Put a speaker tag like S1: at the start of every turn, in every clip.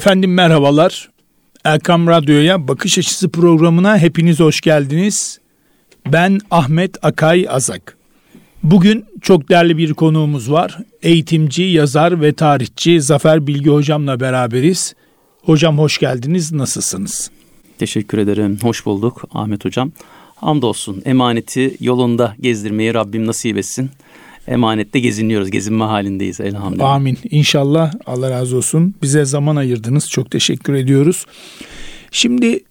S1: Efendim merhabalar. Erkam Radyo'ya Bakış Açısı programına hepiniz hoş geldiniz. Ben Ahmet Akay Azak. Bugün çok değerli bir konuğumuz var. Eğitimci, yazar ve tarihçi Zafer Bilgi hocamla beraberiz. Hocam hoş geldiniz. Nasılsınız?
S2: Teşekkür ederim. Hoş bulduk Ahmet hocam. Hamdolsun emaneti yolunda gezdirmeyi Rabbim nasip etsin emanette geziniyoruz. Gezinme halindeyiz elhamdülillah.
S1: Amin. İnşallah Allah razı olsun. Bize zaman ayırdınız. Çok teşekkür ediyoruz. Şimdi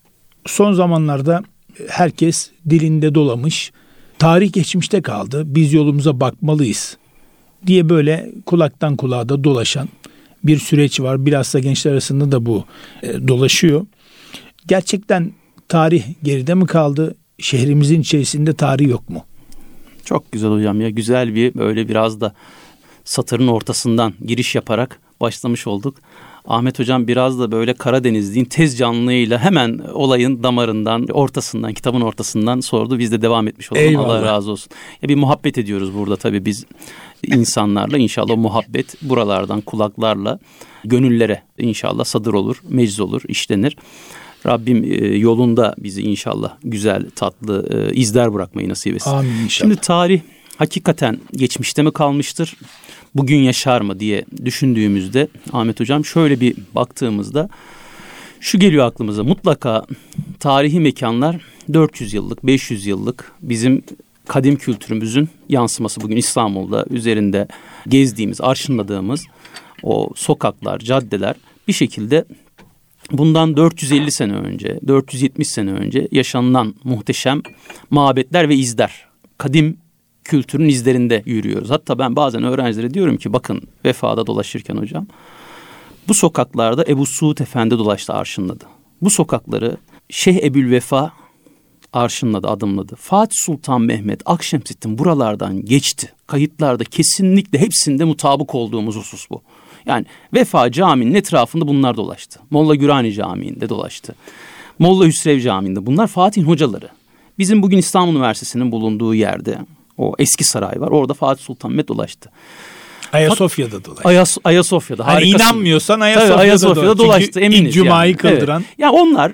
S1: son zamanlarda herkes dilinde dolamış. Tarih geçmişte kaldı. Biz yolumuza bakmalıyız diye böyle kulaktan kulağa da dolaşan bir süreç var. Bilhassa gençler arasında da bu e, dolaşıyor. Gerçekten tarih geride mi kaldı? Şehrimizin içerisinde tarih yok mu?
S2: Çok güzel hocam ya güzel bir böyle biraz da satırın ortasından giriş yaparak başlamış olduk. Ahmet hocam biraz da böyle Karadenizliğin tez canlılığıyla hemen olayın damarından, ortasından, kitabın ortasından sordu. Biz de devam etmiş olalım. Eyvallah. Allah razı olsun. Ya bir muhabbet ediyoruz burada tabii biz insanlarla. İnşallah muhabbet buralardan kulaklarla gönüllere inşallah sadır olur, mecz olur, işlenir. Rabbim e, yolunda bizi inşallah güzel, tatlı e, izler bırakmayı nasip etsin.
S1: Amin inşallah.
S2: Şimdi tarih hakikaten geçmişte mi kalmıştır? Bugün yaşar mı diye düşündüğümüzde Ahmet Hocam şöyle bir baktığımızda şu geliyor aklımıza mutlaka tarihi mekanlar 400 yıllık 500 yıllık bizim kadim kültürümüzün yansıması bugün İstanbul'da üzerinde gezdiğimiz arşınladığımız o sokaklar caddeler bir şekilde bundan 450 sene önce, 470 sene önce yaşanılan muhteşem mabetler ve izler. Kadim kültürün izlerinde yürüyoruz. Hatta ben bazen öğrencilere diyorum ki bakın vefada dolaşırken hocam bu sokaklarda Ebu Suud Efendi dolaştı arşınladı. Bu sokakları Şeyh Ebül Vefa arşınladı, adımladı. Fatih Sultan Mehmet Akşemseddin buralardan geçti. Kayıtlarda kesinlikle hepsinde mutabık olduğumuz husus bu. Yani Vefa Camii'nin etrafında bunlar dolaştı. Molla Gürani Camii'nde dolaştı. Molla Hüsrev Camii'nde bunlar Fatih'in hocaları. Bizim bugün İstanbul Üniversitesi'nin bulunduğu yerde o eski saray var. Orada Fatih Sultan Mehmet dolaştı.
S1: Ayasofya'da dolaştı.
S2: Ayas Ayasofya'da.
S1: Hani inanmıyorsan Ayasofya'da,
S2: Ayasofya'da dolaştı. Eminiz
S1: ilk Cuma'yı yani. kıldıran.
S2: Evet. Yani onlar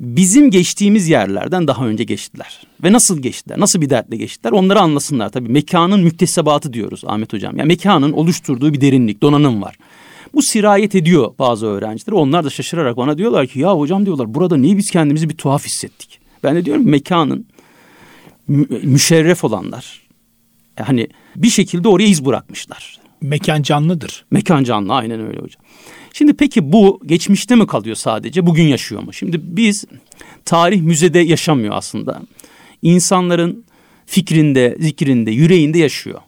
S2: bizim geçtiğimiz yerlerden daha önce geçtiler. Ve nasıl geçtiler? Nasıl bir dertle geçtiler? Onları anlasınlar. Tabii mekanın müktesebatı diyoruz Ahmet Hocam. Yani mekanın oluşturduğu bir derinlik, donanım var. Bu sirayet ediyor bazı öğrenciler. Onlar da şaşırarak bana diyorlar ki ya hocam diyorlar burada niye biz kendimizi bir tuhaf hissettik? Ben de diyorum mekanın müşerref olanlar hani bir şekilde oraya iz bırakmışlar.
S1: Mekan canlıdır.
S2: Mekan canlı aynen öyle hocam. Şimdi peki bu geçmişte mi kalıyor sadece bugün yaşıyor mu? Şimdi biz tarih müzede yaşamıyor aslında. İnsanların fikrinde, zikrinde, yüreğinde yaşıyor.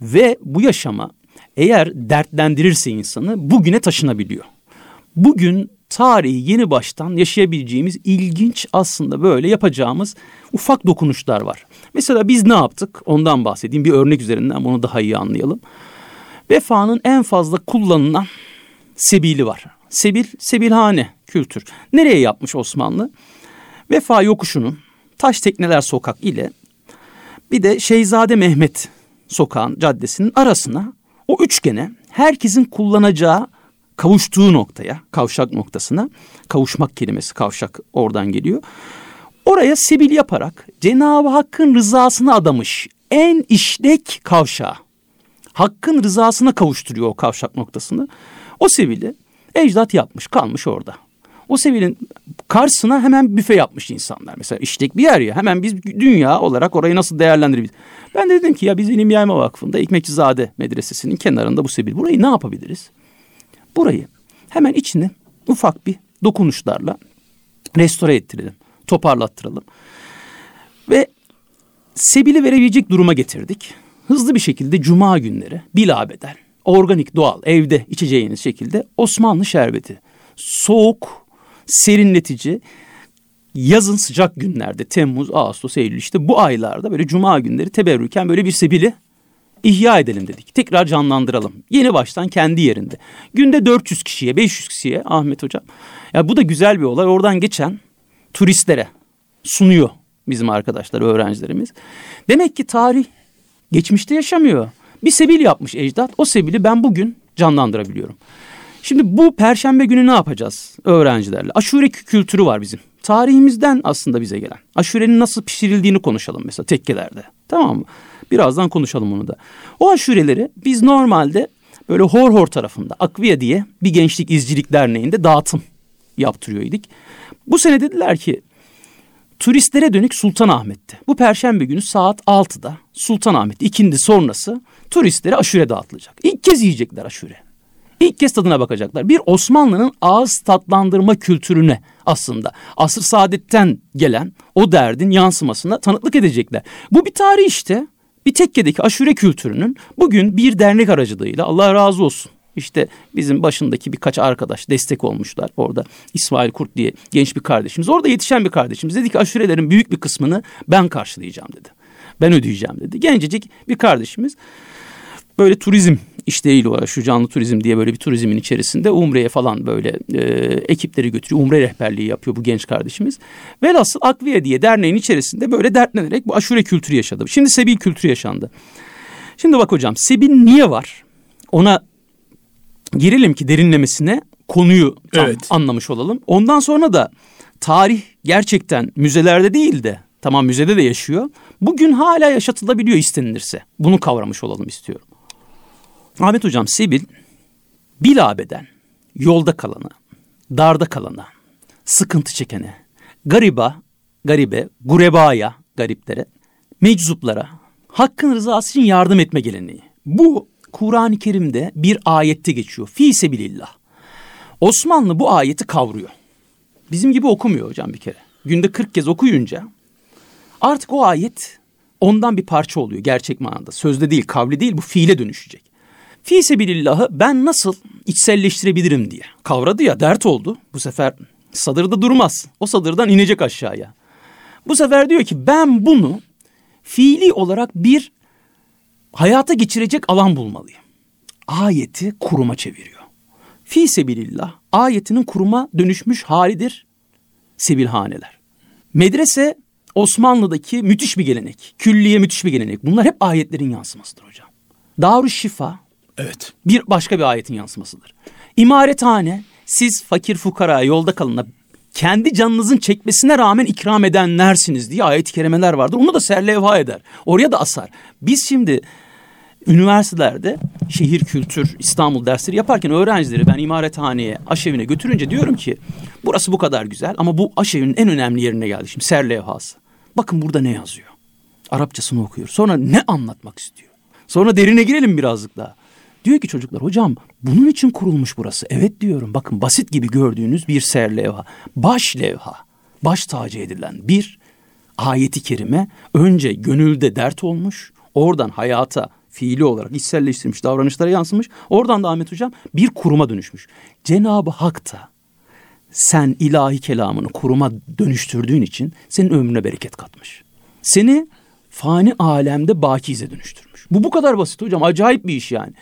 S2: Ve bu yaşama eğer dertlendirirse insanı bugüne taşınabiliyor. Bugün tarihi yeni baştan yaşayabileceğimiz ilginç aslında böyle yapacağımız ufak dokunuşlar var. Mesela biz ne yaptık? Ondan bahsedeyim. Bir örnek üzerinden bunu daha iyi anlayalım. Vefanın en fazla kullanılan sebili var. Sebil, sebilhane kültür. Nereye yapmış Osmanlı? Vefa yokuşunun Taş Tekneler Sokak ile bir de Şeyzade Mehmet Sokağın caddesinin arasına o üçgene herkesin kullanacağı kavuştuğu noktaya, kavşak noktasına, kavuşmak kelimesi kavşak oradan geliyor. Oraya sebil yaparak Cenab-ı Hakk'ın rızasını adamış en işlek kavşağı. Hakkın rızasına kavuşturuyor o kavşak noktasını. O sebili ecdat yapmış kalmış orada. O sevilin karşısına hemen büfe yapmış insanlar. Mesela işlek bir yer ya hemen biz dünya olarak orayı nasıl değerlendirebiliriz? Ben de dedim ki ya biz İlim Yayma Vakfı'nda Ekmekçizade Medresesi'nin kenarında bu sebil. Burayı ne yapabiliriz? Burayı hemen içine ufak bir dokunuşlarla restore ettirelim, toparlattıralım. Ve sebili verebilecek duruma getirdik. Hızlı bir şekilde cuma günleri bilabedel, organik, doğal, evde içeceğiniz şekilde Osmanlı şerbeti. Soğuk, serinletici, yazın sıcak günlerde Temmuz, Ağustos, Eylül işte bu aylarda böyle cuma günleri teberrüken böyle bir sebili ihya edelim dedik. Tekrar canlandıralım. Yeni baştan kendi yerinde. Günde 400 kişiye, 500 kişiye Ahmet Hocam. Ya bu da güzel bir olay. Oradan geçen turistlere sunuyor bizim arkadaşlar, öğrencilerimiz. Demek ki tarih geçmişte yaşamıyor. Bir sebil yapmış ecdat. O sebili ben bugün canlandırabiliyorum. Şimdi bu perşembe günü ne yapacağız öğrencilerle? Aşure kültürü var bizim. Tarihimizden aslında bize gelen. Aşurenin nasıl pişirildiğini konuşalım mesela tekkelerde. Tamam mı? Birazdan konuşalım onu da. O aşureleri biz normalde böyle Hor Hor tarafında Akviye diye bir gençlik izcilik derneğinde dağıtım yaptırıyor idik. Bu sene dediler ki turistlere dönük Sultanahmet'te. Bu perşembe günü saat 6'da Sultanahmet ikindi sonrası turistlere aşure dağıtılacak. İlk kez yiyecekler aşure. İlk kez tadına bakacaklar. Bir Osmanlı'nın ağız tatlandırma kültürüne aslında asır saadetten gelen o derdin yansımasına tanıklık edecekler. Bu bir tarih işte. Bir tekkedeki aşure kültürünün bugün bir dernek aracılığıyla Allah razı olsun. İşte bizim başındaki birkaç arkadaş destek olmuşlar orada. İsmail Kurt diye genç bir kardeşimiz. Orada yetişen bir kardeşimiz. Dedi ki aşurelerin büyük bir kısmını ben karşılayacağım dedi. Ben ödeyeceğim dedi. Gencecik bir kardeşimiz böyle turizm işleriyle uğraşıyor. Canlı turizm diye böyle bir turizmin içerisinde Umre'ye falan böyle e, ekipleri götürüyor. Umre rehberliği yapıyor bu genç kardeşimiz. Velhasıl Akviye diye derneğin içerisinde böyle dertlenerek bu aşure kültürü yaşadı. Şimdi sebil kültürü yaşandı. Şimdi bak hocam sebil niye var? Ona girelim ki derinlemesine konuyu tam evet. anlamış olalım. Ondan sonra da tarih gerçekten müzelerde değil de tamam müzede de yaşıyor. Bugün hala yaşatılabiliyor istenilirse. Bunu kavramış olalım istiyorum. Ahmet Hocam Sibil bilabeden yolda kalana, darda kalana, sıkıntı çekene, gariba, garibe, gurebaya, gariplere, meczuplara hakkın rızası için yardım etme geleneği. Bu Kur'an-ı Kerim'de bir ayette geçiyor. Fi sebilillah. Osmanlı bu ayeti kavruyor. Bizim gibi okumuyor hocam bir kere. Günde 40 kez okuyunca artık o ayet ondan bir parça oluyor gerçek manada. Sözde değil, kavli değil bu fiile dönüşecek. Fi sebilillahı ben nasıl içselleştirebilirim diye kavradı ya dert oldu. Bu sefer sadırda durmaz. O sadırdan inecek aşağıya. Bu sefer diyor ki ben bunu fiili olarak bir hayata geçirecek alan bulmalıyım. Ayeti kuruma çeviriyor. Fi sebilillah ayetinin kuruma dönüşmüş halidir sebilhaneler. Medrese Osmanlı'daki müthiş bir gelenek. Külliye müthiş bir gelenek. Bunlar hep ayetlerin yansımasıdır hocam. Darüşşifa
S1: Evet.
S2: Bir başka bir ayetin yansımasıdır. İmarethane siz fakir fukara yolda kalına kendi canınızın çekmesine rağmen ikram edenlersiniz diye ayet-i kerimeler vardır. Onu da serlevha eder. Oraya da asar. Biz şimdi üniversitelerde şehir kültür İstanbul dersleri yaparken öğrencileri ben imarethaneye, aşevine götürünce diyorum ki burası bu kadar güzel ama bu aşevinin en önemli yerine geldi şimdi serlevhası. Bakın burada ne yazıyor? Arapçasını okuyor. Sonra ne anlatmak istiyor? Sonra derine girelim birazcık daha. Diyor ki çocuklar hocam bunun için kurulmuş burası. Evet diyorum bakın basit gibi gördüğünüz bir ser levha. Baş levha. Baş tacı edilen bir ayeti kerime önce gönülde dert olmuş. Oradan hayata fiili olarak içselleştirmiş davranışlara yansımış. Oradan da Ahmet Hocam bir kuruma dönüşmüş. Cenab-ı Hak da sen ilahi kelamını kuruma dönüştürdüğün için senin ömrüne bereket katmış. Seni fani alemde bakize dönüştürmüş. Bu bu kadar basit hocam. Acayip bir iş yani.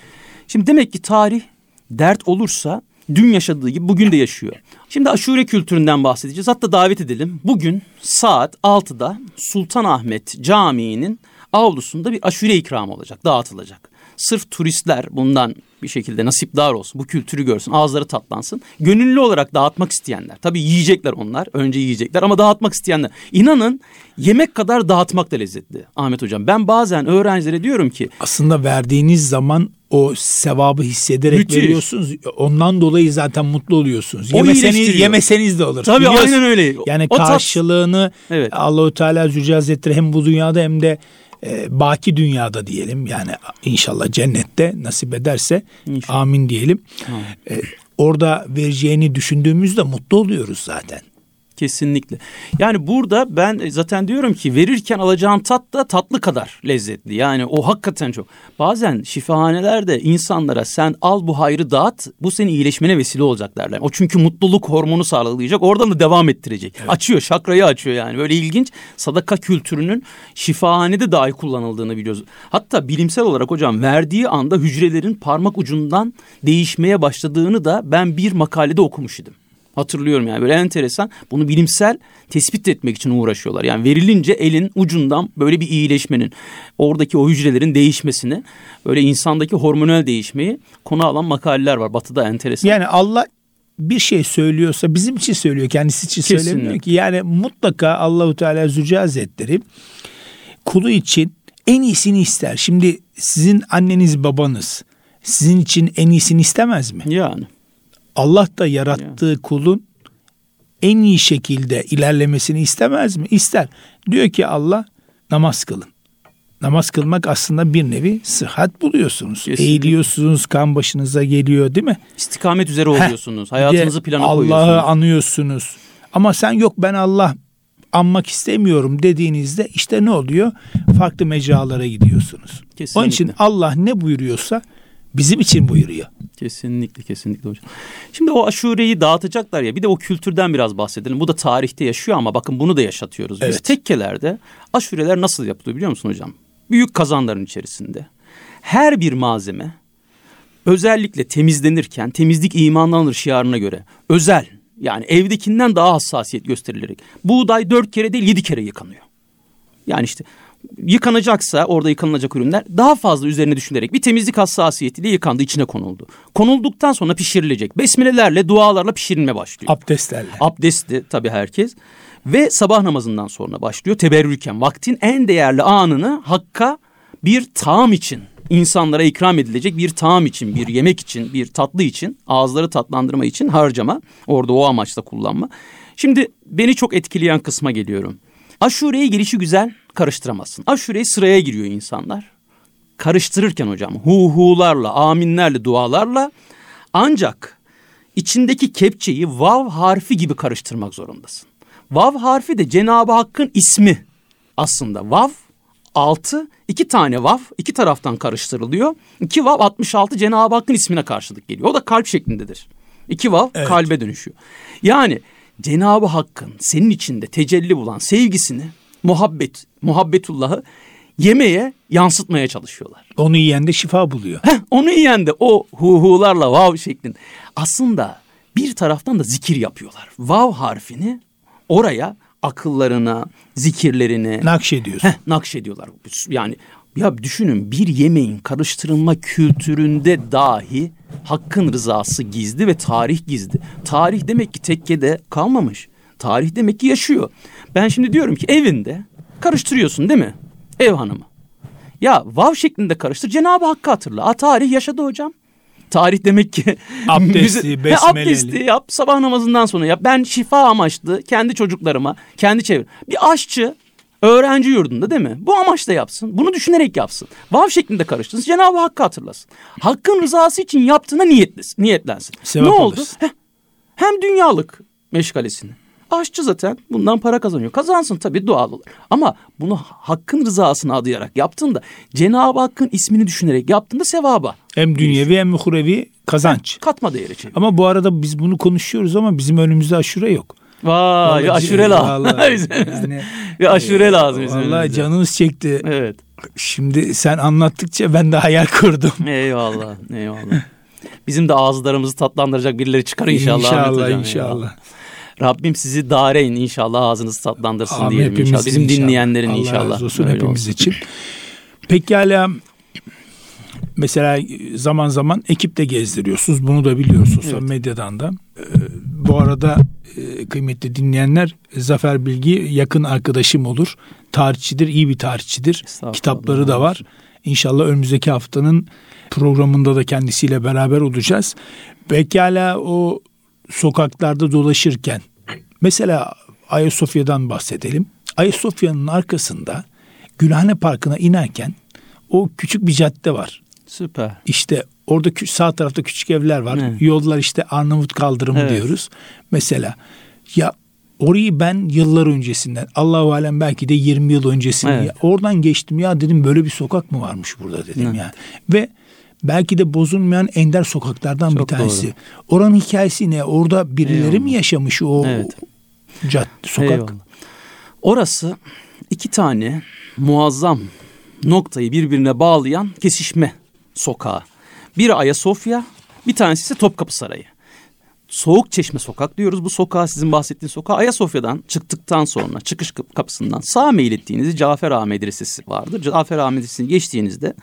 S2: Şimdi demek ki tarih dert olursa dün yaşadığı gibi bugün de yaşıyor. Şimdi aşure kültüründen bahsedeceğiz. Hatta davet edelim. Bugün saat 6'da Sultanahmet Camii'nin avlusunda bir aşure ikramı olacak, dağıtılacak. Sırf turistler bundan bir şekilde nasipdar olsun, bu kültürü görsün, ağızları tatlansın. Gönüllü olarak dağıtmak isteyenler. Tabii yiyecekler onlar, önce yiyecekler ama dağıtmak isteyenler. İnanın yemek kadar dağıtmak da lezzetli Ahmet Hocam. Ben bazen öğrencilere diyorum ki...
S1: Aslında verdiğiniz zaman o sevabı hissederek Müthiş. veriyorsunuz. Ondan dolayı zaten mutlu oluyorsunuz. O yemeseniz, yemeseniz de olur.
S2: Tabii Biliyorsun. aynen öyle.
S1: Yani o karşılığını tat... evet. Allahu Teala Hazretleri hem bu dünyada hem de e, baki dünyada diyelim yani inşallah cennette nasip ederse inşallah. amin diyelim. E, orada vereceğini düşündüğümüzde mutlu oluyoruz zaten.
S2: Kesinlikle. Yani burada ben zaten diyorum ki verirken alacağın tat da tatlı kadar lezzetli. Yani o hakikaten çok. Bazen şifahanelerde insanlara sen al bu hayrı dağıt bu senin iyileşmene vesile olacak derler. O çünkü mutluluk hormonu sağlayacak oradan da devam ettirecek. Evet. Açıyor şakrayı açıyor yani böyle ilginç. Sadaka kültürünün şifahanede dahi kullanıldığını biliyoruz. Hatta bilimsel olarak hocam verdiği anda hücrelerin parmak ucundan değişmeye başladığını da ben bir makalede okumuş idim. Hatırlıyorum yani böyle enteresan. Bunu bilimsel tespit etmek için uğraşıyorlar. Yani verilince elin ucundan böyle bir iyileşmenin, oradaki o hücrelerin değişmesini, böyle insandaki hormonal değişmeyi konu alan makaleler var. Batı'da enteresan.
S1: Yani Allah bir şey söylüyorsa bizim için söylüyor. Kendisi için
S2: Kesinlikle.
S1: söylemiyor ki. Yani mutlaka Allahu Teala Zülce Hazretleri kulu için en iyisini ister. Şimdi sizin anneniz babanız sizin için en iyisini istemez mi?
S2: Yani.
S1: Allah da yarattığı kulun en iyi şekilde ilerlemesini istemez mi? İster. Diyor ki Allah namaz kılın. Namaz kılmak aslında bir nevi sıhhat buluyorsunuz.
S2: Kesinlikle.
S1: Eğiliyorsunuz, kan başınıza geliyor değil mi?
S2: İstikamet üzere
S1: Heh,
S2: oluyorsunuz. Hayatınızı plana
S1: Allah'ı
S2: koyuyorsunuz.
S1: anıyorsunuz. Ama sen yok ben Allah anmak istemiyorum dediğinizde işte ne oluyor? Farklı mecralara gidiyorsunuz.
S2: Kesinlikle.
S1: Onun için Allah ne buyuruyorsa bizim için buyuruyor.
S2: Kesinlikle kesinlikle hocam. Şimdi o aşureyi dağıtacaklar ya bir de o kültürden biraz bahsedelim. Bu da tarihte yaşıyor ama bakın bunu da yaşatıyoruz. Biz
S1: Evet.
S2: tekkelerde aşureler nasıl yapılıyor biliyor musun hocam? Büyük kazanların içerisinde. Her bir malzeme özellikle temizlenirken temizlik imandan alır şiarına göre özel yani evdekinden daha hassasiyet gösterilerek buğday dört kere değil yedi kere yıkanıyor. Yani işte yıkanacaksa orada yıkanılacak ürünler daha fazla üzerine düşünülerek bir temizlik hassasiyetiyle yıkandı içine konuldu. Konulduktan sonra pişirilecek. Besmelelerle dualarla pişirilme başlıyor.
S1: Abdestlerle.
S2: Abdestli tabii herkes. Ve sabah namazından sonra başlıyor teberrüken. Vaktin en değerli anını Hakk'a bir taam için insanlara ikram edilecek bir taam için, bir yemek için, bir tatlı için, ağızları tatlandırma için harcama. Orada o amaçla kullanma. Şimdi beni çok etkileyen kısma geliyorum. Aşure'ye girişi güzel karıştıramazsın. Aşure'ye sıraya giriyor insanlar. Karıştırırken hocam hu hu'larla, aminlerle, dualarla ancak içindeki kepçeyi vav harfi gibi karıştırmak zorundasın. Vav harfi de Cenab-ı Hakk'ın ismi aslında. Vav altı iki tane vav iki taraftan karıştırılıyor. İki vav 66 Cenab-ı Hakk'ın ismine karşılık geliyor. O da kalp şeklindedir. İki vav
S1: Evet.
S2: kalbe dönüşüyor. Yani Cenab-ı Hakk'ın senin içinde tecelli bulan sevgisini, muhabbet, muhabbetullahı yemeğe yansıtmaya çalışıyorlar.
S1: Onu yiyen de şifa buluyor.
S2: Heh, onu yiyen de o hu hu'larla vav şeklinde. Aslında bir taraftan da zikir yapıyorlar. Vav harfini oraya akıllarına, zikirlerine
S1: Nakşediyorsun.
S2: heh, nakşediyorlar. Yani ya düşünün bir yemeğin karıştırılma kültüründe dahi hakkın rızası gizli ve tarih gizli. Tarih demek ki tekkede kalmamış. Tarih demek ki yaşıyor. Ben şimdi diyorum ki evinde karıştırıyorsun değil mi? Ev hanımı. Ya vav şeklinde karıştır. Cenab-ı Hakk'ı hatırla. A, tarih yaşadı hocam. Tarih demek ki
S1: Abdestli,
S2: He,
S1: besmeleli.
S2: abdesti yap sabah namazından sonra yap. Ben şifa amaçlı kendi çocuklarıma, kendi çevrem. Bir aşçı öğrenci yurdunda değil mi? Bu amaçla yapsın. Bunu düşünerek yapsın. Vav şeklinde karıştırsın. Cenab-ı Hakk'ı hatırlasın. Hakkın rızası için yaptığına niyetlesin, niyetlensin.
S1: Sevap
S2: ne oldu? Heh, hem dünyalık meşgalesini. Aşçı zaten bundan para kazanıyor. Kazansın tabii doğal olur. Ama bunu hakkın rızasını adayarak yaptığında Cenab-ı Hakk'ın ismini düşünerek yaptığında sevaba
S1: Hem dünyevi hem muhrevi kazanç.
S2: katma değeri çeviriyor.
S1: Ama bu arada biz bunu konuşuyoruz ama bizim önümüzde aşure yok.
S2: Vay bir aşure lazım.
S1: Vallahi yani,
S2: bir aşure lazım bizim
S1: Vallahi canımız çekti.
S2: Evet.
S1: Şimdi sen anlattıkça ben de hayal kurdum.
S2: Eyvallah. Eyvallah. Bizim de ağızlarımızı tatlandıracak birileri çıkar inşallah.
S1: İnşallah
S2: Hocam,
S1: inşallah.
S2: Rabbim sizi dareyn inşallah ağzınızı tatlandırsın
S1: Amin.
S2: diyelim inşallah. Bizim
S1: inşallah.
S2: dinleyenlerin
S1: Allah
S2: inşallah.
S1: razı olsun
S2: Öyle
S1: hepimiz
S2: olsun.
S1: için. Pekala mesela zaman zaman ekip de gezdiriyorsunuz. Bunu da biliyoruz sosyal
S2: Evet.
S1: medyadan da. Ee, bu arada e, kıymetli dinleyenler Zafer Bilgi yakın arkadaşım olur. Tarihçidir, iyi bir tarihçidir. Kitapları da var. İnşallah önümüzdeki haftanın programında da kendisiyle beraber olacağız. Pekala o sokaklarda dolaşırken mesela Ayasofya'dan bahsedelim. Ayasofya'nın arkasında Gülhane Parkı'na inerken o küçük bir cadde var.
S2: Süper.
S1: İşte orada sağ tarafta küçük evler var.
S2: Evet.
S1: Yollar işte Arnavut kaldırımı
S2: Evet.
S1: diyoruz. Mesela ya orayı ben yıllar öncesinden Allahu alem belki de 20 yıl öncesinde
S2: Evet.
S1: oradan geçtim ya dedim böyle bir sokak mı varmış burada dedim
S2: Evet.
S1: yani. Ve belki de bozulmayan ender sokaklardan
S2: Çok
S1: bir tanesi.
S2: doğru.
S1: Oranın hikayesi ne? Orada birileri
S2: Eyvallah.
S1: mi yaşamış o
S2: Evet.
S1: cadde sokak?
S2: Eyvallah. Orası iki tane muazzam noktayı birbirine bağlayan kesişme sokağı. Biri Ayasofya, bir tanesi ise Topkapı Sarayı. Soğuk Çeşme Sokak diyoruz. Bu sokağa sizin bahsettiğiniz sokağa Ayasofya'dan çıktıktan sonra çıkış kapısından sağ meyil ettiğinizde Cafer Ağa Medresesi vardır. Cafer Ağa Medresesi'ni geçtiğinizde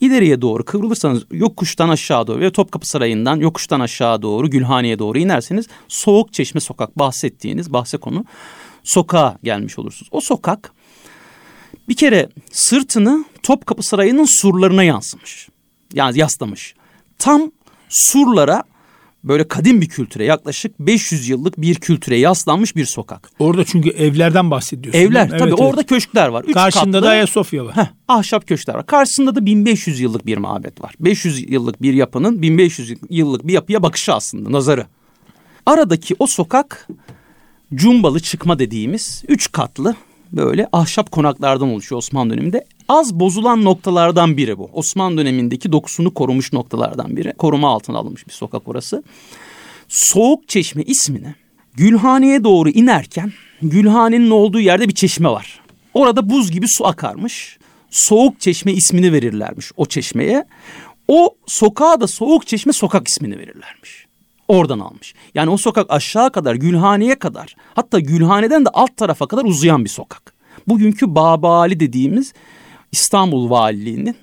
S2: ileriye doğru kıvrılırsanız yokuştan aşağı doğru ve Topkapı Sarayı'ndan yokuştan aşağı doğru Gülhane'ye doğru inerseniz Soğuk Çeşme Sokak bahsettiğiniz bahse konu sokağa gelmiş olursunuz. O sokak bir kere sırtını Topkapı Sarayı'nın surlarına yansımış. Yani yaslamış. Tam surlara böyle kadim bir kültüre yaklaşık 500 yıllık bir kültüre yaslanmış bir sokak.
S1: Orada çünkü evlerden bahsediyorsun.
S2: Evler tabii evet, orada evet. köşkler var.
S1: Üç Karşında katlı, da Ayasofya var.
S2: Heh, ahşap köşkler var. Karşısında da 1500 yıllık bir mabet var. 500 yıllık bir yapının 1500 yıllık bir yapıya bakışı aslında nazarı. Aradaki o sokak Cumbalı çıkma dediğimiz üç katlı böyle ahşap konaklardan oluşuyor Osmanlı döneminde. Az bozulan noktalardan biri bu. Osmanlı dönemindeki dokusunu korumuş noktalardan biri. Koruma altına alınmış bir sokak orası. Soğuk Çeşme ismini Gülhane'ye doğru inerken Gülhane'nin olduğu yerde bir çeşme var. Orada buz gibi su akarmış. Soğuk Çeşme ismini verirlermiş o çeşmeye. O sokağa da Soğuk Çeşme sokak ismini verirlermiş. Oradan almış. Yani o sokak aşağı kadar Gülhane'ye kadar hatta Gülhane'den de alt tarafa kadar uzayan bir sokak. Bugünkü Babali dediğimiz İstanbul Valiliği'nin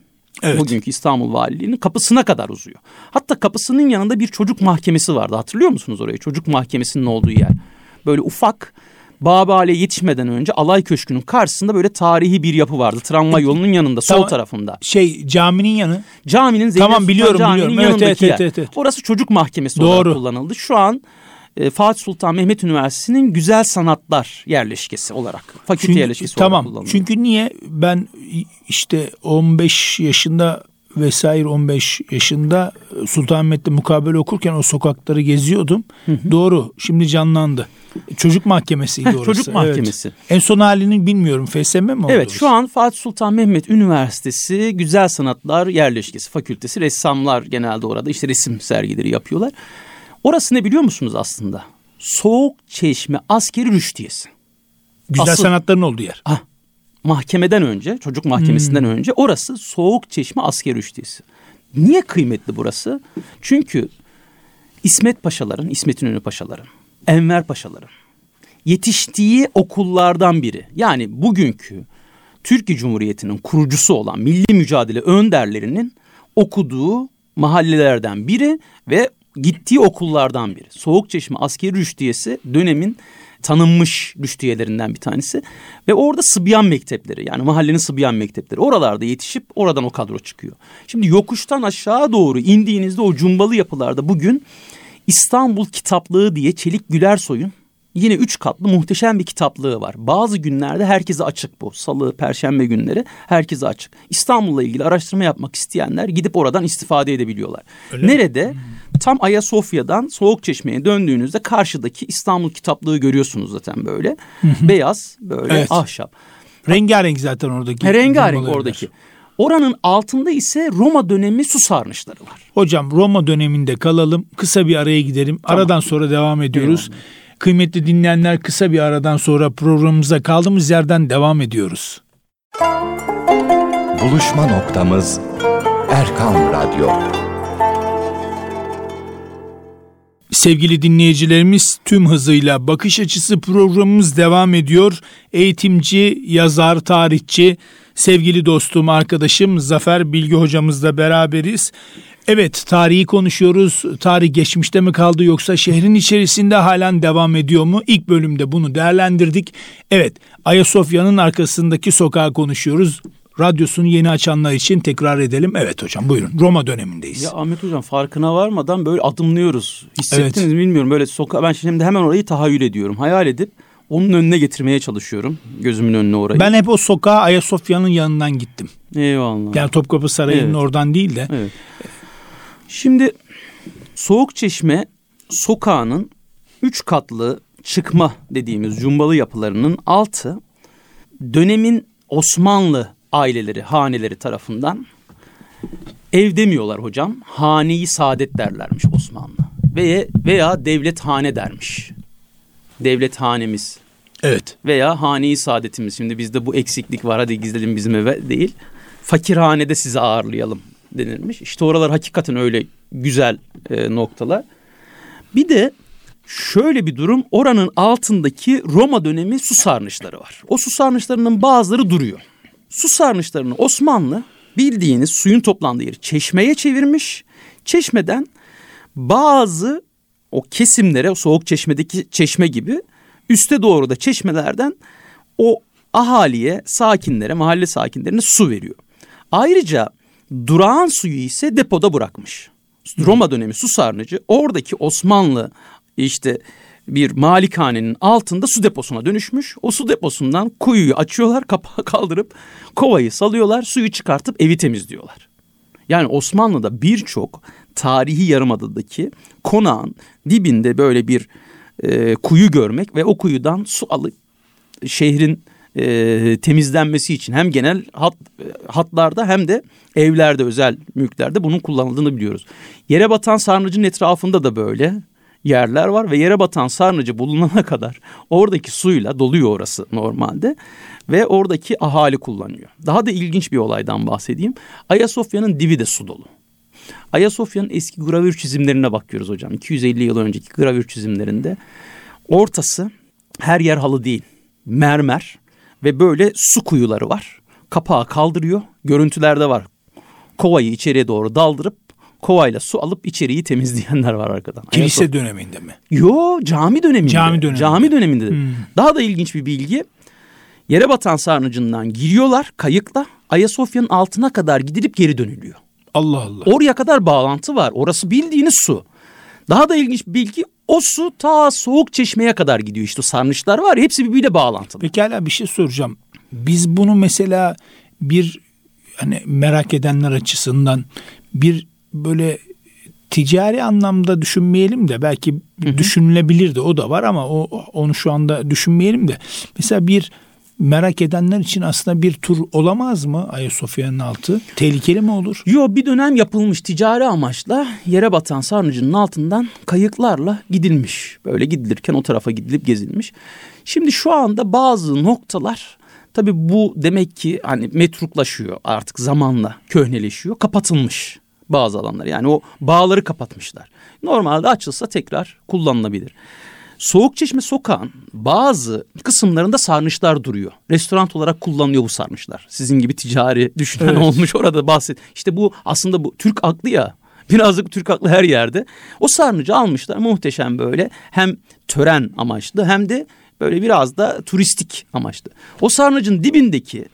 S2: Evet. Bugünkü İstanbul Valiliği'nin kapısına kadar uzuyor. Hatta kapısının yanında bir çocuk mahkemesi vardı. Hatırlıyor musunuz orayı? Çocuk mahkemesinin olduğu yer. Böyle ufak Babali'ye yetişmeden önce Alay Köşkü'nün karşısında böyle tarihi bir yapı vardı. Tramvay yolunun yanında sol tamam, tarafında.
S1: Şey caminin yanı.
S2: Caminin Zeynep
S1: tamam, biliyorum,
S2: Caminin
S1: biliyorum.
S2: yanındaki
S1: evet, evet, evet, evet.
S2: Orası çocuk mahkemesi Doğru. olarak kullanıldı. Şu an e, Fatih Sultan Mehmet Üniversitesi'nin güzel sanatlar yerleşkesi olarak, fakülte çünkü, yerleşkesi
S1: tamam,
S2: olarak kullanılıyor.
S1: Çünkü niye ben işte 15 yaşında vesaire 15 yaşında Sultanahmet'te mukabele okurken o sokakları geziyordum. Hı hı. Doğru. Şimdi canlandı. Çocuk mahkemesiydi Heh, orası.
S2: Çocuk mahkemesi.
S1: Evet. En son halini bilmiyorum. FSM mi oldu?
S2: Evet şu an Fatih Sultan Mehmet Üniversitesi Güzel Sanatlar Yerleşkesi Fakültesi. Ressamlar genelde orada işte resim sergileri yapıyorlar. Orası ne biliyor musunuz aslında? Soğuk Çeşme Askeri Rüştiyesi.
S1: Güzel Asıl, sanatların olduğu yer.
S2: Ah, mahkemeden önce, çocuk mahkemesinden hmm. önce orası Soğuk Çeşme Askeri Rüştiyesi. Niye kıymetli burası? Çünkü İsmet Paşaların, İsmet İnönü Paşaların, Enver Paşaların yetiştiği okullardan biri. Yani bugünkü Türkiye Cumhuriyeti'nin kurucusu olan milli mücadele önderlerinin okuduğu mahallelerden biri ve gittiği okullardan biri. Soğukçeşme Askeri Rüştiyesi dönemin tanınmış rüştiyelerinden bir tanesi. Ve orada Sıbyan mektepleri yani mahallenin Sıbyan mektepleri oralarda yetişip oradan o kadro çıkıyor. Şimdi yokuştan aşağı doğru indiğinizde o cumbalı yapılarda bugün İstanbul Kitaplığı diye Çelik Gülersoy'un yine üç katlı muhteşem bir kitaplığı var. Bazı günlerde herkese açık bu. Salı, perşembe günleri herkese açık. İstanbul'la ilgili araştırma yapmak isteyenler gidip oradan istifade edebiliyorlar. Öyle Nerede? Mi? Tam Ayasofya'dan Soğukçeşme'ye döndüğünüzde karşıdaki İstanbul kitaplığı görüyorsunuz zaten böyle. Beyaz, böyle evet. ahşap.
S1: Rengarenk zaten oradaki.
S2: He, rengarenk oradaki. Oranın altında ise Roma dönemi su sarnıçları var.
S1: Hocam Roma döneminde kalalım. Kısa bir araya gidelim. Tamam. Aradan sonra devam ediyoruz. Eyvallah. Kıymetli dinleyenler kısa bir aradan sonra programımıza kaldığımız yerden devam ediyoruz.
S3: Buluşma noktamız Erkan Radyo.
S1: Sevgili dinleyicilerimiz tüm hızıyla bakış açısı programımız devam ediyor. Eğitimci, yazar, tarihçi, sevgili dostum, arkadaşım Zafer Bilgi hocamızla beraberiz. Evet tarihi konuşuyoruz. Tarih geçmişte mi kaldı yoksa şehrin içerisinde halen devam ediyor mu? İlk bölümde bunu değerlendirdik. Evet Ayasofya'nın arkasındaki sokağı konuşuyoruz. Radyosunu yeni açanlar için tekrar edelim. Evet hocam buyurun Roma dönemindeyiz.
S2: Ya Ahmet hocam farkına varmadan böyle adımlıyoruz. Hissettiniz evet. mi bilmiyorum böyle sokak ben şimdi hemen orayı tahayyül ediyorum. Hayal edip onun önüne getirmeye çalışıyorum. Gözümün önüne orayı.
S1: Ben hep o sokağa Ayasofya'nın yanından gittim.
S2: Eyvallah.
S1: Yani Topkapı Sarayı'nın evet. oradan değil de.
S2: Evet. Şimdi Soğuk Çeşme sokağının üç katlı çıkma dediğimiz cumbalı yapılarının altı dönemin Osmanlı aileleri, haneleri tarafından ev demiyorlar hocam. Haneyi saadet derlermiş Osmanlı. Veya, veya devlet hane dermiş. Devlet hanemiz.
S1: Evet.
S2: Veya haneyi saadetimiz. Şimdi bizde bu eksiklik var hadi gizledim bizim eve değil. Fakirhanede sizi ağırlayalım denilmiş. İşte oralar hakikaten öyle güzel e, noktalar. Bir de şöyle bir durum oranın altındaki Roma dönemi su sarnıçları var. O su sarnıçlarının bazıları duruyor. Su sarnıçlarını Osmanlı bildiğiniz suyun toplandığı yeri çeşmeye çevirmiş. Çeşmeden bazı o kesimlere o soğuk çeşmedeki çeşme gibi üste doğru da çeşmelerden o ahaliye, sakinlere, mahalle sakinlerine su veriyor. Ayrıca durağan suyu ise depoda bırakmış. Roma dönemi su sarnıcı oradaki Osmanlı işte bir malikanenin altında su deposuna dönüşmüş. O su deposundan kuyuyu açıyorlar, kapağı kaldırıp kovayı salıyorlar, suyu çıkartıp evi temizliyorlar. Yani Osmanlı'da birçok tarihi yarımadadaki konağın dibinde böyle bir e, kuyu görmek ve o kuyudan su alıp şehrin e, temizlenmesi için hem genel hat, hatlarda hem de evlerde özel mülklerde bunun kullanıldığını biliyoruz. Yere batan sarnıcın etrafında da böyle yerler var ve yere batan sarnıcı bulunana kadar oradaki suyla doluyor orası normalde ve oradaki ahali kullanıyor. Daha da ilginç bir olaydan bahsedeyim. Ayasofya'nın dibi de su dolu. Ayasofya'nın eski gravür çizimlerine bakıyoruz hocam. 250 yıl önceki gravür çizimlerinde ortası her yer halı değil. Mermer ve böyle su kuyuları var. Kapağı kaldırıyor. Görüntülerde var. Kovayı içeriye doğru daldırıp kovayla su alıp içeriği temizleyenler var arkadan.
S1: Kilise
S2: Ayasofya-
S1: döneminde mi?
S2: Yo cami döneminde.
S1: Cami döneminde.
S2: Cami döneminde.
S1: Hmm.
S2: Daha da ilginç bir bilgi. Yere batan sarnıcından giriyorlar kayıkla Ayasofya'nın altına kadar gidilip geri dönülüyor.
S1: Allah Allah.
S2: Oraya kadar bağlantı var. Orası bildiğiniz su. Daha da ilginç bir bilgi o su ta soğuk çeşmeye kadar gidiyor. İşte sarnıçlar var hepsi birbiriyle bağlantılı.
S1: Pekala bir şey soracağım. Biz bunu mesela bir hani merak edenler açısından bir böyle ticari anlamda düşünmeyelim de belki düşünülebilir de o da var ama o onu şu anda düşünmeyelim de mesela bir merak edenler için aslında bir tur olamaz mı Ayasofya'nın altı? Tehlikeli mi olur?
S2: Yo bir dönem yapılmış ticari amaçla yere batan sarnıcının altından kayıklarla gidilmiş. Böyle gidilirken o tarafa gidilip gezilmiş. Şimdi şu anda bazı noktalar tabii bu demek ki hani metruklaşıyor artık zamanla köhneleşiyor kapatılmış bazı alanlar. Yani o bağları kapatmışlar. Normalde açılsa tekrar kullanılabilir. Soğukçeşme sokağın bazı kısımlarında sarnıçlar duruyor. Restoran olarak kullanılıyor bu sarnıçlar. Sizin gibi ticari düşünen
S1: Evet.
S2: olmuş orada bahset. İşte bu aslında bu Türk aklı ya. Birazcık Türk aklı her yerde. O sarnıcı almışlar muhteşem böyle hem tören amaçlı hem de böyle biraz da turistik amaçlı. O sarnıcın dibindeki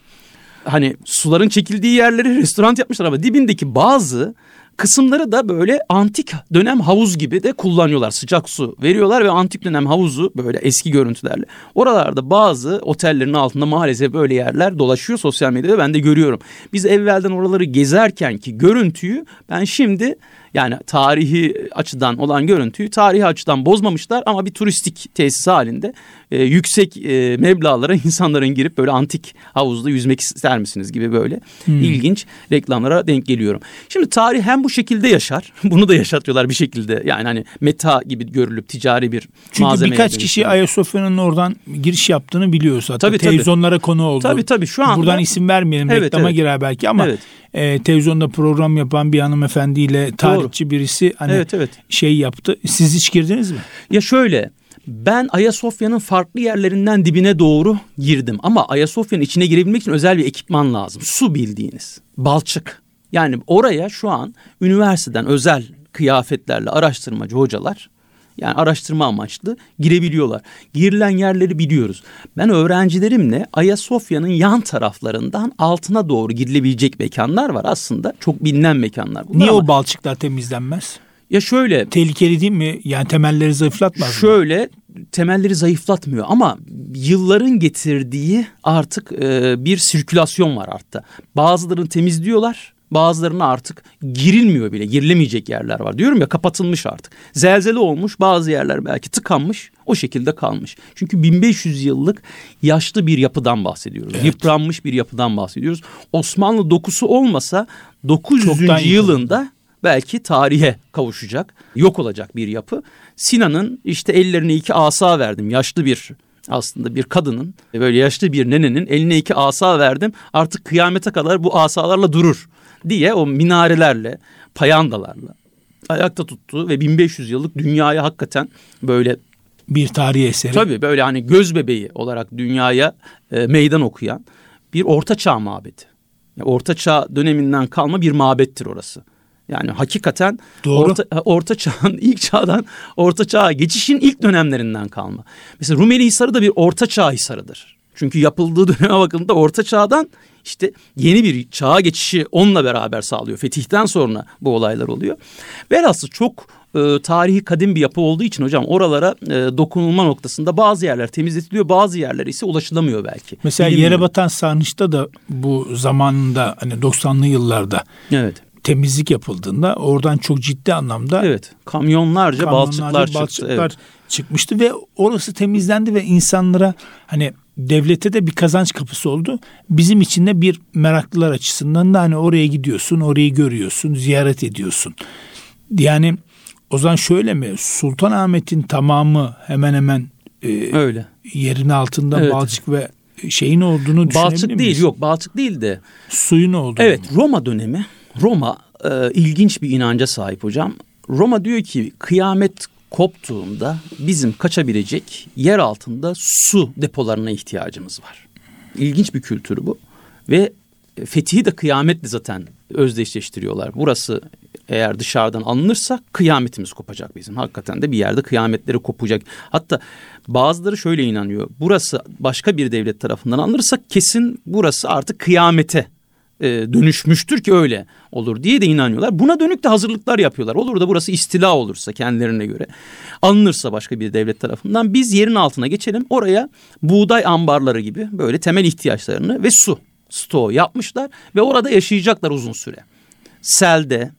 S2: hani suların çekildiği yerleri restoran yapmışlar ama dibindeki bazı kısımları da böyle antik dönem havuz gibi de kullanıyorlar. Sıcak su veriyorlar ve antik dönem havuzu böyle eski görüntülerle. Oralarda bazı otellerin altında maalesef böyle yerler dolaşıyor sosyal medyada ben de görüyorum. Biz evvelden oraları gezerken ki görüntüyü ben şimdi yani tarihi açıdan olan görüntüyü tarihi açıdan bozmamışlar ama bir turistik tesis halinde e, yüksek e, meblağlara insanların girip böyle antik havuzda yüzmek ister misiniz gibi böyle ilginç reklamlara denk geliyorum. Şimdi tarih hem bu şekilde yaşar bunu da yaşatıyorlar bir şekilde yani hani meta gibi görülüp ticari bir
S1: Çünkü
S2: malzemeye
S1: birkaç kişi. Ayasofya'nın oradan giriş yaptığını biliyoruz zaten.
S2: Tabii, tabii.
S1: Televizyonlara konu oldu.
S2: Tabii, tabii. Şu anda-
S1: Buradan isim vermeyelim
S2: Evet,
S1: reklama
S2: evet.
S1: girer belki ama
S2: Evet.
S1: E, televizyonda program yapan bir hanımefendiyle tarihçi birisi hani
S2: Evet, evet.
S1: şey yaptı. Siz hiç girdiniz mi?
S2: Ya şöyle ben Ayasofya'nın farklı yerlerinden dibine doğru girdim ama Ayasofya'nın içine girebilmek için özel bir ekipman lazım. Su bildiğiniz. Balçık. Yani oraya şu an üniversiteden özel kıyafetlerle araştırmacı hocalar yani araştırma amaçlı girebiliyorlar. Girilen yerleri biliyoruz. Ben öğrencilerimle Ayasofya'nın yan taraflarından altına doğru girilebilecek mekanlar var aslında. Çok bilinen mekanlar bunlar
S1: Niye
S2: ama
S1: o balçıklar temizlenmez?
S2: ya şöyle
S1: Tehlikeli değil mi? Yani temelleri zayıflatmaz mı?
S2: Şöyle temelleri zayıflatmıyor ama yılların getirdiği artık e, bir sirkülasyon var artta. Bazılarını temizliyorlar. Bazılarına artık girilmiyor bile. Girilemeyecek yerler var. Diyorum ya kapatılmış artık. Zelzele olmuş. Bazı yerler belki tıkanmış. O şekilde kalmış. Çünkü 1500 yıllık yaşlı bir yapıdan bahsediyoruz. Yıpranmış bir yapıdan bahsediyoruz. Osmanlı dokusu olmasa 900.
S1: Çoktan yıkıldı.
S2: yılında belki tarihe kavuşacak, yok olacak bir yapı. Sinan'ın işte ellerine iki asa verdim. Yaşlı bir aslında bir kadının böyle yaşlı bir nenenin eline iki asa verdim. Artık kıyamete kadar bu asalarla durur diye o minarelerle, payandalarla ayakta tuttu ve 1500 yıllık dünyaya hakikaten böyle
S1: bir tarihi eseri.
S2: Tabii böyle hani göz bebeği olarak dünyaya e, meydan okuyan bir orta çağ mabedi. Yani orta çağ döneminden kalma bir mabettir orası. Yani hakikaten
S1: Doğru.
S2: Orta, orta çağın ilk çağdan orta çağa geçişin ilk dönemlerinden kalma. Mesela Rumeli Hisarı da bir orta çağ hisarıdır. Çünkü yapıldığı döneme bakıldığında orta çağdan işte yeni bir çağa geçişi onunla beraber sağlıyor. Fetihten sonra bu olaylar oluyor. Velhasıl çok e, tarihi kadim bir yapı olduğu için hocam oralara e, dokunulma noktasında bazı yerler temizletiliyor bazı yerler ise ulaşılamıyor belki.
S1: Mesela
S2: Bilinmiyor.
S1: yere batan sarnıçta da bu zamanında hani 90'lı yıllarda
S2: Evet.
S1: temizlik yapıldığında oradan çok ciddi anlamda
S2: Evet. Kamyonlarca, balçıklar
S1: kamyonlarca
S2: çıktı.
S1: balçıklar
S2: Evet.
S1: çıkmıştı ve orası temizlendi ve insanlara hani devlete de bir kazanç kapısı oldu. Bizim için de bir meraklılar açısından da hani oraya gidiyorsun, orayı görüyorsun, ziyaret ediyorsun. Yani o zaman şöyle mi? Sultanahmet'in tamamı hemen hemen e,
S2: Öyle.
S1: yerin altında
S2: Evet.
S1: balçık ve şeyin olduğunu
S2: Balçık değil
S1: miyiz?
S2: yok balçık değil de
S1: Suyun olduğunu.
S2: Evet Roma dönemi Roma e, ilginç bir inanca sahip hocam. Roma diyor ki kıyamet koptuğunda bizim kaçabilecek yer altında su depolarına ihtiyacımız var. İlginç bir kültür bu ve fetihi de kıyametle zaten özdeşleştiriyorlar. Burası eğer dışarıdan alınırsa kıyametimiz kopacak bizim. Hakikaten de bir yerde kıyametleri kopacak. Hatta bazıları şöyle inanıyor. Burası başka bir devlet tarafından alınırsa kesin burası artık kıyamete e, dönüşmüştür ki öyle olur diye de inanıyorlar. Buna dönük de hazırlıklar yapıyorlar. Olur da burası istila olursa kendilerine göre alınırsa başka bir devlet tarafından biz yerin altına geçelim. Oraya buğday ambarları gibi böyle temel ihtiyaçlarını ve su stoğu yapmışlar ve orada yaşayacaklar uzun süre. Selde,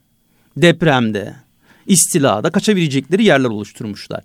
S2: depremde, istilada kaçabilecekleri yerler oluşturmuşlar.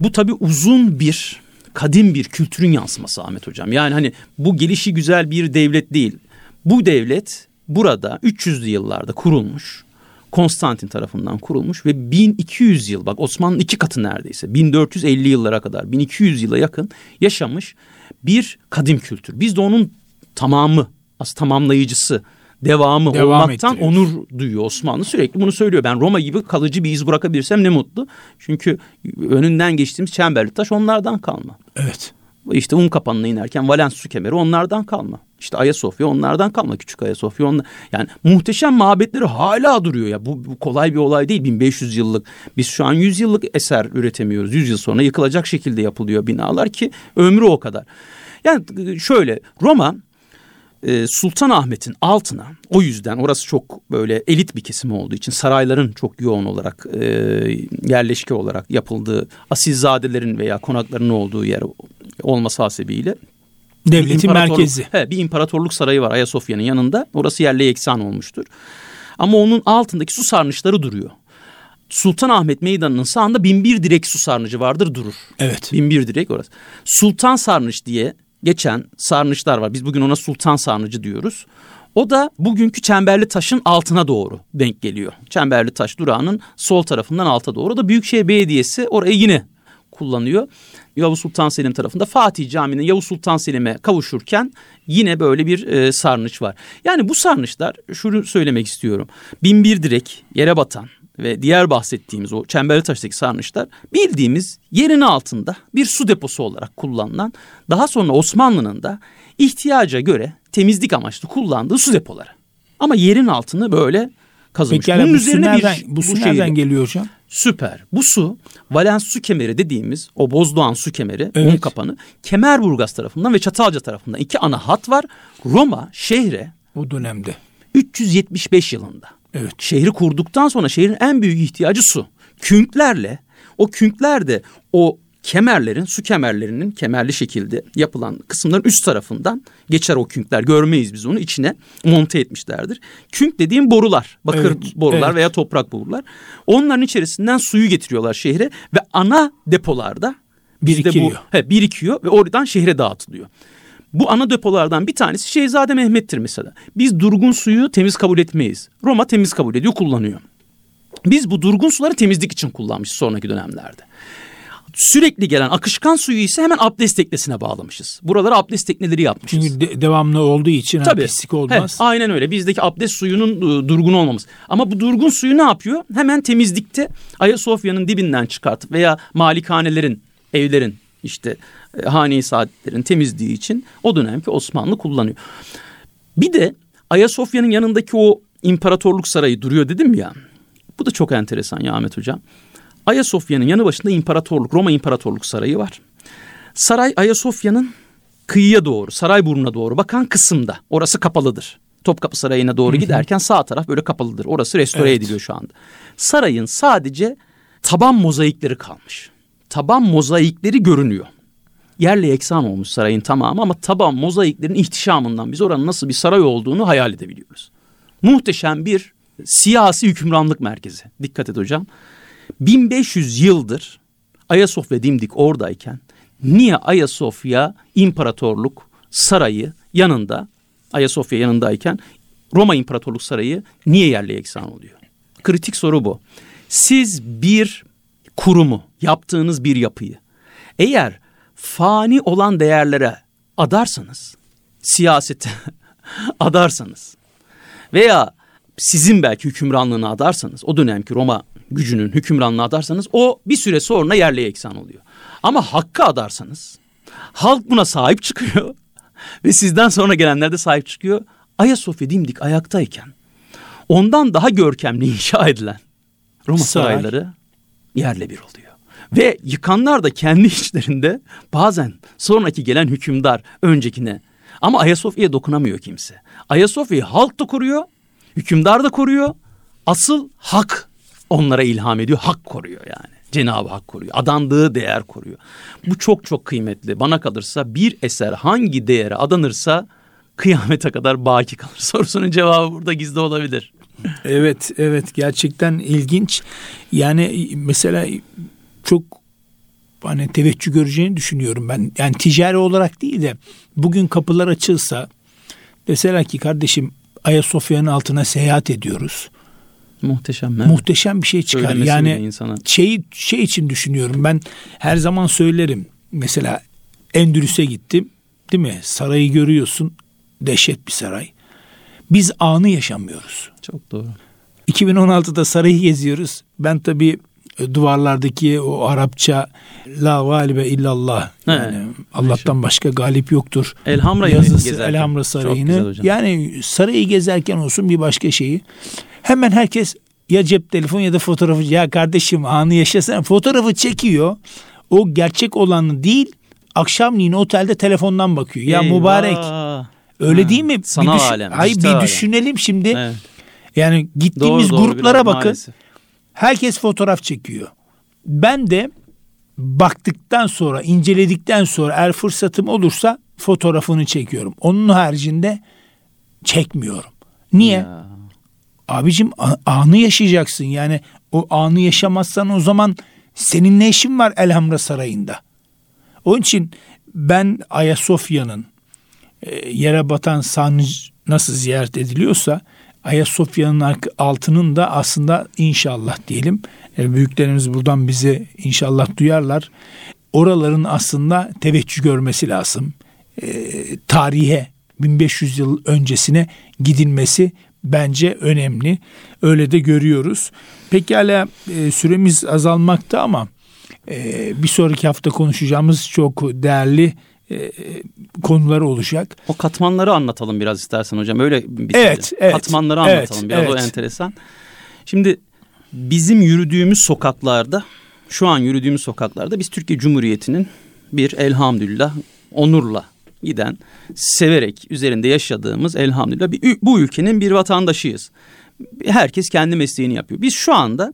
S2: Bu tabii uzun bir kadim bir kültürün yansıması Ahmet Hocam. Yani hani bu gelişi güzel bir devlet değil. Bu devlet burada 300'lü yıllarda kurulmuş. Konstantin tarafından kurulmuş ve 1200 yıl bak Osmanlı'nın iki katı neredeyse 1450 yıllara kadar 1200 yıla yakın yaşamış bir kadim kültür. Biz de onun tamamı as tamamlayıcısı devamı
S1: Devam
S2: olmaktan
S1: ettiriyoruz.
S2: onur duyuyor Osmanlı sürekli bunu söylüyor. Ben Roma gibi kalıcı bir iz bırakabilirsem ne mutlu. Çünkü önünden geçtiğimiz Çemberli Taş onlardan kalma.
S1: Evet.
S2: İşte un kapanına inerken Valens su kemeri onlardan kalma. İşte Ayasofya onlardan kalma. Küçük Ayasofya onlar. Yani muhteşem mabetleri hala duruyor ya. Bu, bu kolay bir olay değil 1500 yıllık. Biz şu an 100 yıllık eser üretemiyoruz. 100 yıl sonra yıkılacak şekilde yapılıyor binalar ki ömrü o kadar. Yani şöyle Roma e, Sultanahmet'in altına o yüzden orası çok böyle elit bir kesim olduğu için sarayların çok yoğun olarak e, yerleşke olarak yapıldığı asilzadelerin veya konakların olduğu yer olması hasebiyle
S1: Devletin merkezi.
S2: He, bir imparatorluk sarayı var Ayasofya'nın yanında. Orası yerle yeksan olmuştur. Ama onun altındaki su sarnıçları duruyor. Sultanahmet Meydanı'nın sağında binbir direk su sarnıcı vardır durur.
S1: Evet.
S2: Binbir direk orası. Sultan Sarnıç diye geçen sarnıçlar var. Biz bugün ona Sultan Sarnıcı diyoruz. O da bugünkü Çemberli Taş'ın altına doğru denk geliyor. Çemberli Taş durağının sol tarafından alta doğru. O da Büyükşehir Belediyesi orayı yine kullanıyor. Yavuz Sultan Selim tarafında Fatih Camii'nin Yavuz Sultan Selim'e kavuşurken yine böyle bir e, sarnıç var. Yani bu sarnıçlar şunu söylemek istiyorum. Binbir direk yere batan ve diğer bahsettiğimiz o Çemberli Taş'taki sarnıçlar bildiğimiz yerin altında bir su deposu olarak kullanılan daha sonra Osmanlı'nın da ihtiyaca göre temizlik amaçlı kullandığı su depoları. Ama yerin altını böyle kazımış.
S1: Peki yani
S2: Bunun
S1: bu su
S2: üzerine
S1: nereden,
S2: bir
S1: bu su
S2: şehir
S1: nereden geliyor hocam?
S2: Süper. Bu su Valens su kemeri dediğimiz o Bozdoğan su kemeri
S1: Evet.
S2: un kapanı Kemerburgaz tarafından ve Çatalca tarafından iki ana hat var. Roma şehre
S1: Bu dönemde.
S2: 375 yılında.
S1: Evet.
S2: Şehri kurduktan sonra şehrin en büyük ihtiyacı su. Künklerle o künkler de o kemerlerin su kemerlerinin kemerli şekilde yapılan kısımların üst tarafından geçer o künkler. Görmeyiz biz onu içine monte etmişlerdir. Künk dediğim borular. Bakır
S1: Evet,
S2: borular
S1: evet.
S2: veya toprak borular. Onların içerisinden suyu getiriyorlar şehre ve ana depolarda bizde bu
S1: Birikiyor.
S2: he, birikiyor ve oradan şehre dağıtılıyor. Bu ana depolardan bir tanesi Şehzade Mehmet'tir mesela. Biz durgun suyu temiz kabul etmeyiz. Roma temiz kabul ediyor, kullanıyor. Biz bu durgun suları temizlik için kullanmış sonraki dönemlerde. Sürekli gelen akışkan suyu ise hemen abdest teknesine bağlamışız. Buralara abdest tekneleri yapmışız.
S1: Çünkü de- devamlı olduğu için ha,
S2: Tabii.
S1: pislik olmaz.
S2: He, aynen öyle. Bizdeki abdest suyunun e, durgun olmamız. Ama bu durgun suyu ne yapıyor? Hemen temizlikte Ayasofya'nın dibinden çıkartıp veya malikanelerin, evlerin işte e, hane-i saadetlerin temizliği için o dönemki Osmanlı kullanıyor. Bir de Ayasofya'nın yanındaki o imparatorluk sarayı duruyor dedim ya. Bu da çok enteresan ya Ahmet Hocam. Ayasofya'nın yanı başında imparatorluk, Roma İmparatorluk Sarayı var. Saray Ayasofya'nın kıyıya doğru, Sarayburnu'na doğru bakan kısımda. Orası kapalıdır. Topkapı Sarayı'na doğru giderken sağ taraf böyle kapalıdır. Orası restore
S1: Evet.
S2: ediliyor şu anda. Sarayın sadece taban mozaikleri kalmış. Taban mozaikleri görünüyor. Yerle yeksan olmuş sarayın tamamı ama taban mozaiklerin ihtişamından biz oranın nasıl bir saray olduğunu hayal edebiliyoruz. Muhteşem bir siyasi hükümranlık merkezi. Dikkat et hocam. 1500 yıldır Ayasofya dimdik oradayken niye Ayasofya İmparatorluk Sarayı yanında Ayasofya yanındayken Roma İmparatorluk Sarayı niye yerle yeksan oluyor? Kritik soru bu. Siz bir kurumu, yaptığınız bir yapıyı eğer fani olan değerlere adarsanız, siyasete adarsanız veya sizin belki hükümranlığını adarsanız, o dönemki Roma gücünün hükümranlığını adarsanız o bir süre sonra yerle yeksan oluyor. Ama hakkı adarsanız halk buna sahip çıkıyor ve sizden sonra gelenler de sahip çıkıyor. Ayasofya dimdik ayaktayken ondan daha görkemli inşa edilen Roma
S1: Saray.
S2: sarayları yerle bir oluyor. Ve yıkanlar da kendi içlerinde bazen sonraki gelen hükümdar öncekine ama Ayasofya'ya dokunamıyor kimse. Ayasofya'yı halk da koruyor, hükümdar da koruyor. Asıl hak onlara ilham ediyor, hak koruyor yani. Cenab-ı Hak koruyor. Adandığı değer koruyor. Bu çok çok kıymetli. Bana kalırsa bir eser hangi değere adanırsa kıyamete kadar baki kalır. Sorusunun cevabı burada gizli olabilir.
S1: Evet, evet gerçekten ilginç. Yani mesela çok hani teveccüh göreceğini düşünüyorum ben. Yani ticari olarak değil de bugün kapılar açılsa deseler ki kardeşim Ayasofya'nın altına seyahat ediyoruz.
S2: Muhteşem. evet.
S1: Muhteşem bir şey çıkar.
S2: Söylemesi
S1: Yani
S2: insana.
S1: şey şey için düşünüyorum. Ben her zaman söylerim. Mesela Endülüs'e gittim. Değil mi? Sarayı görüyorsun. Dehşet bir saray. Biz anı yaşamıyoruz.
S2: Çok doğru.
S1: 2016'da sarayı geziyoruz. Ben tabii duvarlardaki o Arapça la galibe illallah yani
S2: He,
S1: Allah'tan başka galip yoktur.
S2: Elhamra
S1: yazısı
S2: gezerken.
S1: Elhamra Sarayı'nı. Yani sarayı gezerken olsun bir başka şeyi. Hemen herkes ya cep telefon ya da fotoğrafı ya kardeşim anı yaşasana fotoğrafı çekiyor. O gerçek olanı değil akşamleyin otelde telefondan bakıyor. Ya
S2: Eyvah.
S1: mübarek öyle
S2: Ha,
S1: değil mi?
S2: sanal
S1: bir düşün-
S2: alem,
S1: Hayır bir
S2: alem.
S1: düşünelim şimdi.
S2: Evet.
S1: Yani gittiğimiz
S2: Doğru,
S1: gruplara bakın.
S2: maalesef.
S1: Herkes fotoğraf çekiyor. Ben de baktıktan sonra, inceledikten sonra eğer fırsatım olursa fotoğrafını çekiyorum. Onun haricinde çekmiyorum. Niye?
S2: Ya.
S1: Abicim anı yaşayacaksın. Yani o anı yaşamazsan o zaman senin ne işin var Elhamra Sarayı'nda? Onun için ben Ayasofya'nın e, yere batan sarnıç nasıl ziyaret ediliyorsa Ayasofya'nın altının da aslında inşallah diyelim e, büyüklerimiz buradan bizi inşallah duyarlar. Oraların aslında teveccüh görmesi lazım. E, tarihe 1500 yıl öncesine gidilmesi bence önemli. Öyle de görüyoruz. Pekala e, süremiz azalmakta ama e, bir sonraki hafta konuşacağımız çok değerli e, konular olacak.
S2: O katmanları anlatalım biraz istersen hocam. Öyle bitirelim.
S1: Evet, evet,
S2: Katmanları
S1: evet,
S2: anlatalım biraz o
S1: evet.
S2: enteresan. Şimdi bizim yürüdüğümüz sokaklarda, şu an yürüdüğümüz sokaklarda biz Türkiye Cumhuriyeti'nin bir elhamdülillah onurla giden, severek üzerinde yaşadığımız elhamdülillah bir, bu ülkenin bir vatandaşıyız. Herkes kendi mesleğini yapıyor. Biz şu anda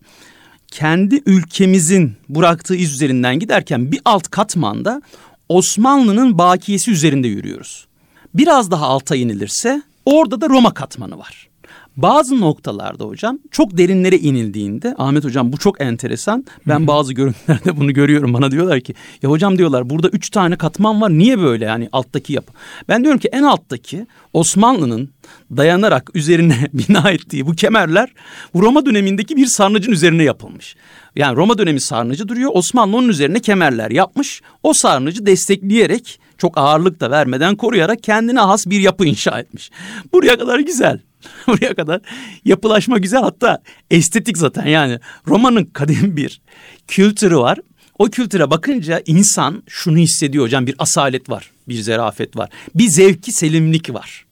S2: kendi ülkemizin bıraktığı iz üzerinden giderken bir alt katmanda Osmanlı'nın bakiyesi üzerinde yürüyoruz. Biraz daha alta inilirse orada da Roma katmanı var. Bazı noktalarda hocam çok derinlere inildiğinde Ahmet hocam bu çok enteresan. Ben bazı görüntülerde bunu görüyorum. Bana diyorlar ki ya hocam diyorlar burada üç tane katman var. Niye böyle yani alttaki yapı? Ben diyorum ki en alttaki Osmanlı'nın dayanarak üzerine bina ettiği bu kemerler Roma dönemindeki bir sarnıcın üzerine yapılmış. Yani Roma dönemi sarnıcı duruyor. Osmanlı onun üzerine kemerler yapmış. O sarnıcı destekleyerek çok ağırlık da vermeden koruyarak kendine has bir yapı inşa etmiş. Buraya kadar güzel. Buraya kadar yapılaşma güzel hatta estetik zaten yani Roma'nın kadim bir kültürü var. O kültüre bakınca insan şunu hissediyor hocam bir asalet var, bir zerafet var, bir zevki selimlik var.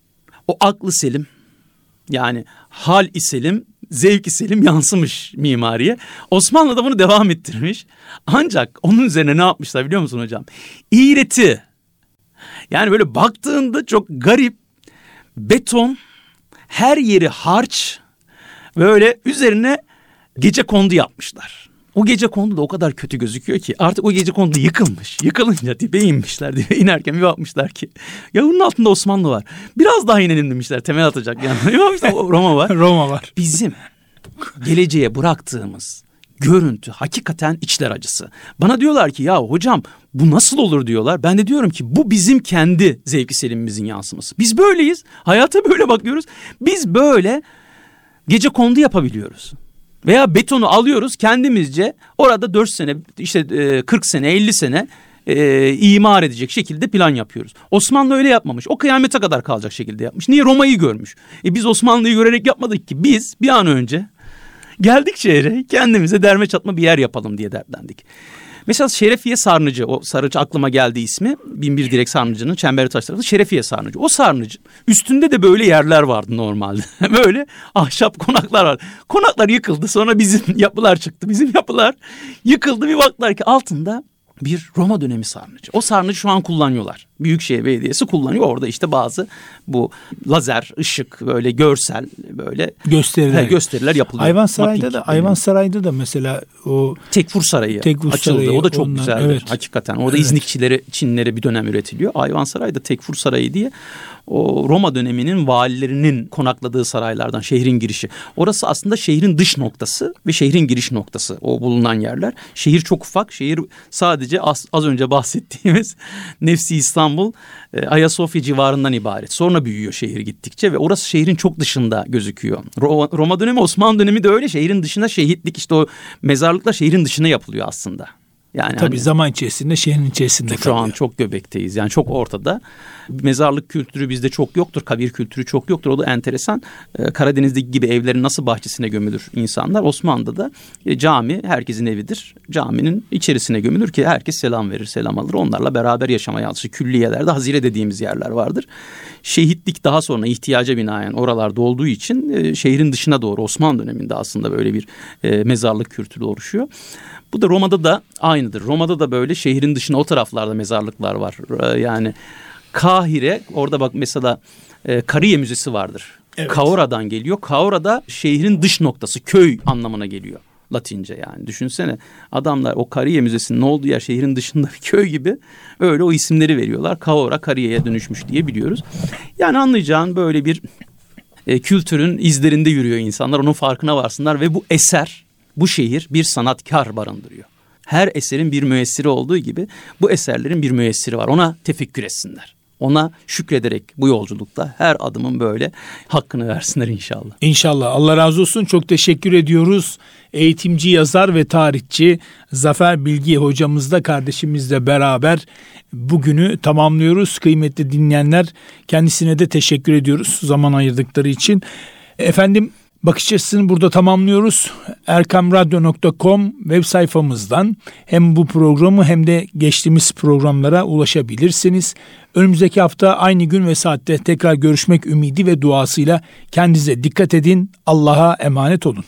S2: O aklı selim yani hal selim, zevki selim yansımış mimariye. Osmanlı da bunu devam ettirmiş. Ancak onun üzerine ne yapmışlar biliyor musun hocam? İğreti. Yani böyle baktığında çok garip beton her yeri harç böyle üzerine gece kondu yapmışlar. O gece kondu da o kadar kötü gözüküyor ki artık o gece kondu yıkılmış. Yıkılınca dibe inmişler dibe inerken bir bakmışlar ki ya bunun altında Osmanlı var. Biraz daha inelim demişler temel atacak yani. Roma var.
S1: Roma var.
S2: Bizim geleceğe bıraktığımız görüntü hakikaten içler acısı. Bana diyorlar ki ya hocam bu nasıl olur diyorlar. Ben de diyorum ki bu bizim kendi zevki selimimizin yansıması. Biz böyleyiz. Hayata böyle bakıyoruz. Biz böyle gece kondu yapabiliyoruz. Veya betonu alıyoruz kendimizce orada 4 sene işte 40 sene 50 sene e, imar edecek şekilde plan yapıyoruz. Osmanlı öyle yapmamış. O kıyamete kadar kalacak şekilde yapmış. Niye Roma'yı görmüş? E biz Osmanlı'yı görerek yapmadık ki. Biz bir an önce geldik şehre kendimize derme çatma bir yer yapalım diye dertlendik. Mesela Şerefiye Sarnıcı o sarıcı aklıma geldi ismi. Binbir Direk Sarnıcı'nın çemberi taş tarafı Şerefiye Sarnıcı. O sarnıcı üstünde de böyle yerler vardı normalde. böyle ahşap konaklar var. Konaklar yıkıldı sonra bizim yapılar çıktı. Bizim yapılar yıkıldı bir baktılar ki altında bir Roma dönemi sarnıcı. O sarnıcı şu an kullanıyorlar. Büyükşehir Belediyesi kullanıyor. Orada işte bazı bu lazer, ışık, böyle görsel böyle
S1: gösteriler,
S2: he, gösteriler yapılıyor.
S1: Ayvansaray'da da Ayvansaray'da da mesela o
S2: Tekfur Sarayı
S1: Tekfur
S2: açıldı.
S1: Sarayı,
S2: o da çok
S1: onlar,
S2: güzeldir
S1: evet.
S2: hakikaten. Orada
S1: Evet.
S2: İznikçileri, Çinleri bir dönem üretiliyor. Ayvansaray'da Tekfur Sarayı diye o Roma döneminin valilerinin konakladığı saraylardan şehrin girişi. Orası aslında şehrin dış noktası ve şehrin giriş noktası o bulunan yerler. Şehir çok ufak. Şehir sadece az, az önce bahsettiğimiz Nefsi İstanbul, e, Ayasofya civarından ibaret. Sonra büyüyor şehir gittikçe ve orası şehrin çok dışında gözüküyor. Roma, Roma dönemi, Osmanlı dönemi de öyle. Şehrin dışına şehitlik işte o mezarlıklar şehrin dışına yapılıyor aslında. Yani
S1: tabii
S2: hani-
S1: zaman içerisinde şehrin içerisinde
S2: şu an
S1: kalıyor.
S2: çok göbekteyiz. Yani çok ortada. Mezarlık kültürü bizde çok yoktur. Kabir kültürü çok yoktur. O da enteresan. Ee, Karadeniz'deki gibi evlerin nasıl bahçesine gömülür insanlar. Osmanlı'da da e, cami herkesin evidir. Caminin içerisine gömülür ki herkes selam verir, selam alır. Onlarla beraber yaşamaya alışır. Külliyelerde hazire dediğimiz yerler vardır. Şehitlik daha sonra ihtiyaca binaen oralarda olduğu için e, şehrin dışına doğru Osmanlı döneminde aslında böyle bir e, mezarlık kültürü oluşuyor. Bu da Roma'da da aynıdır. Roma'da da böyle şehrin dışına o taraflarda mezarlıklar var. Ee, Yani Kahire orada bak mesela e, Kariye Müzesi vardır.
S1: Evet.
S2: Kaora'dan geliyor. Kaora da şehrin dış noktası, köy anlamına geliyor. Latince yani. Düşünsene adamlar o Kariye Müzesi'nin olduğu yer şehrin dışında bir köy gibi öyle o isimleri veriyorlar. Kaora Kariye'ye dönüşmüş diye biliyoruz. Yani anlayacağın böyle bir e, kültürün izlerinde yürüyor insanlar. Onun farkına varsınlar ve bu eser, bu şehir bir sanatkar barındırıyor. Her eserin bir müessiri olduğu gibi bu eserlerin bir müessiri var. Ona tefekkür etsinler. Ona şükrederek bu yolculukta her adımın böyle hakkını versinler inşallah.
S1: İnşallah. Allah razı olsun. Çok teşekkür ediyoruz. Eğitimci, yazar ve tarihçi Zafer Bilgi hocamızla kardeşimizle beraber bugünü tamamlıyoruz. Kıymetli dinleyenler kendisine de teşekkür ediyoruz zaman ayırdıkları için. Efendim bakış açısını burada tamamlıyoruz. erkamradyo.com web sayfamızdan hem bu programı hem de geçtiğimiz programlara ulaşabilirsiniz. Önümüzdeki hafta aynı gün ve saatte tekrar görüşmek ümidi ve duasıyla kendinize dikkat edin. Allah'a emanet olun.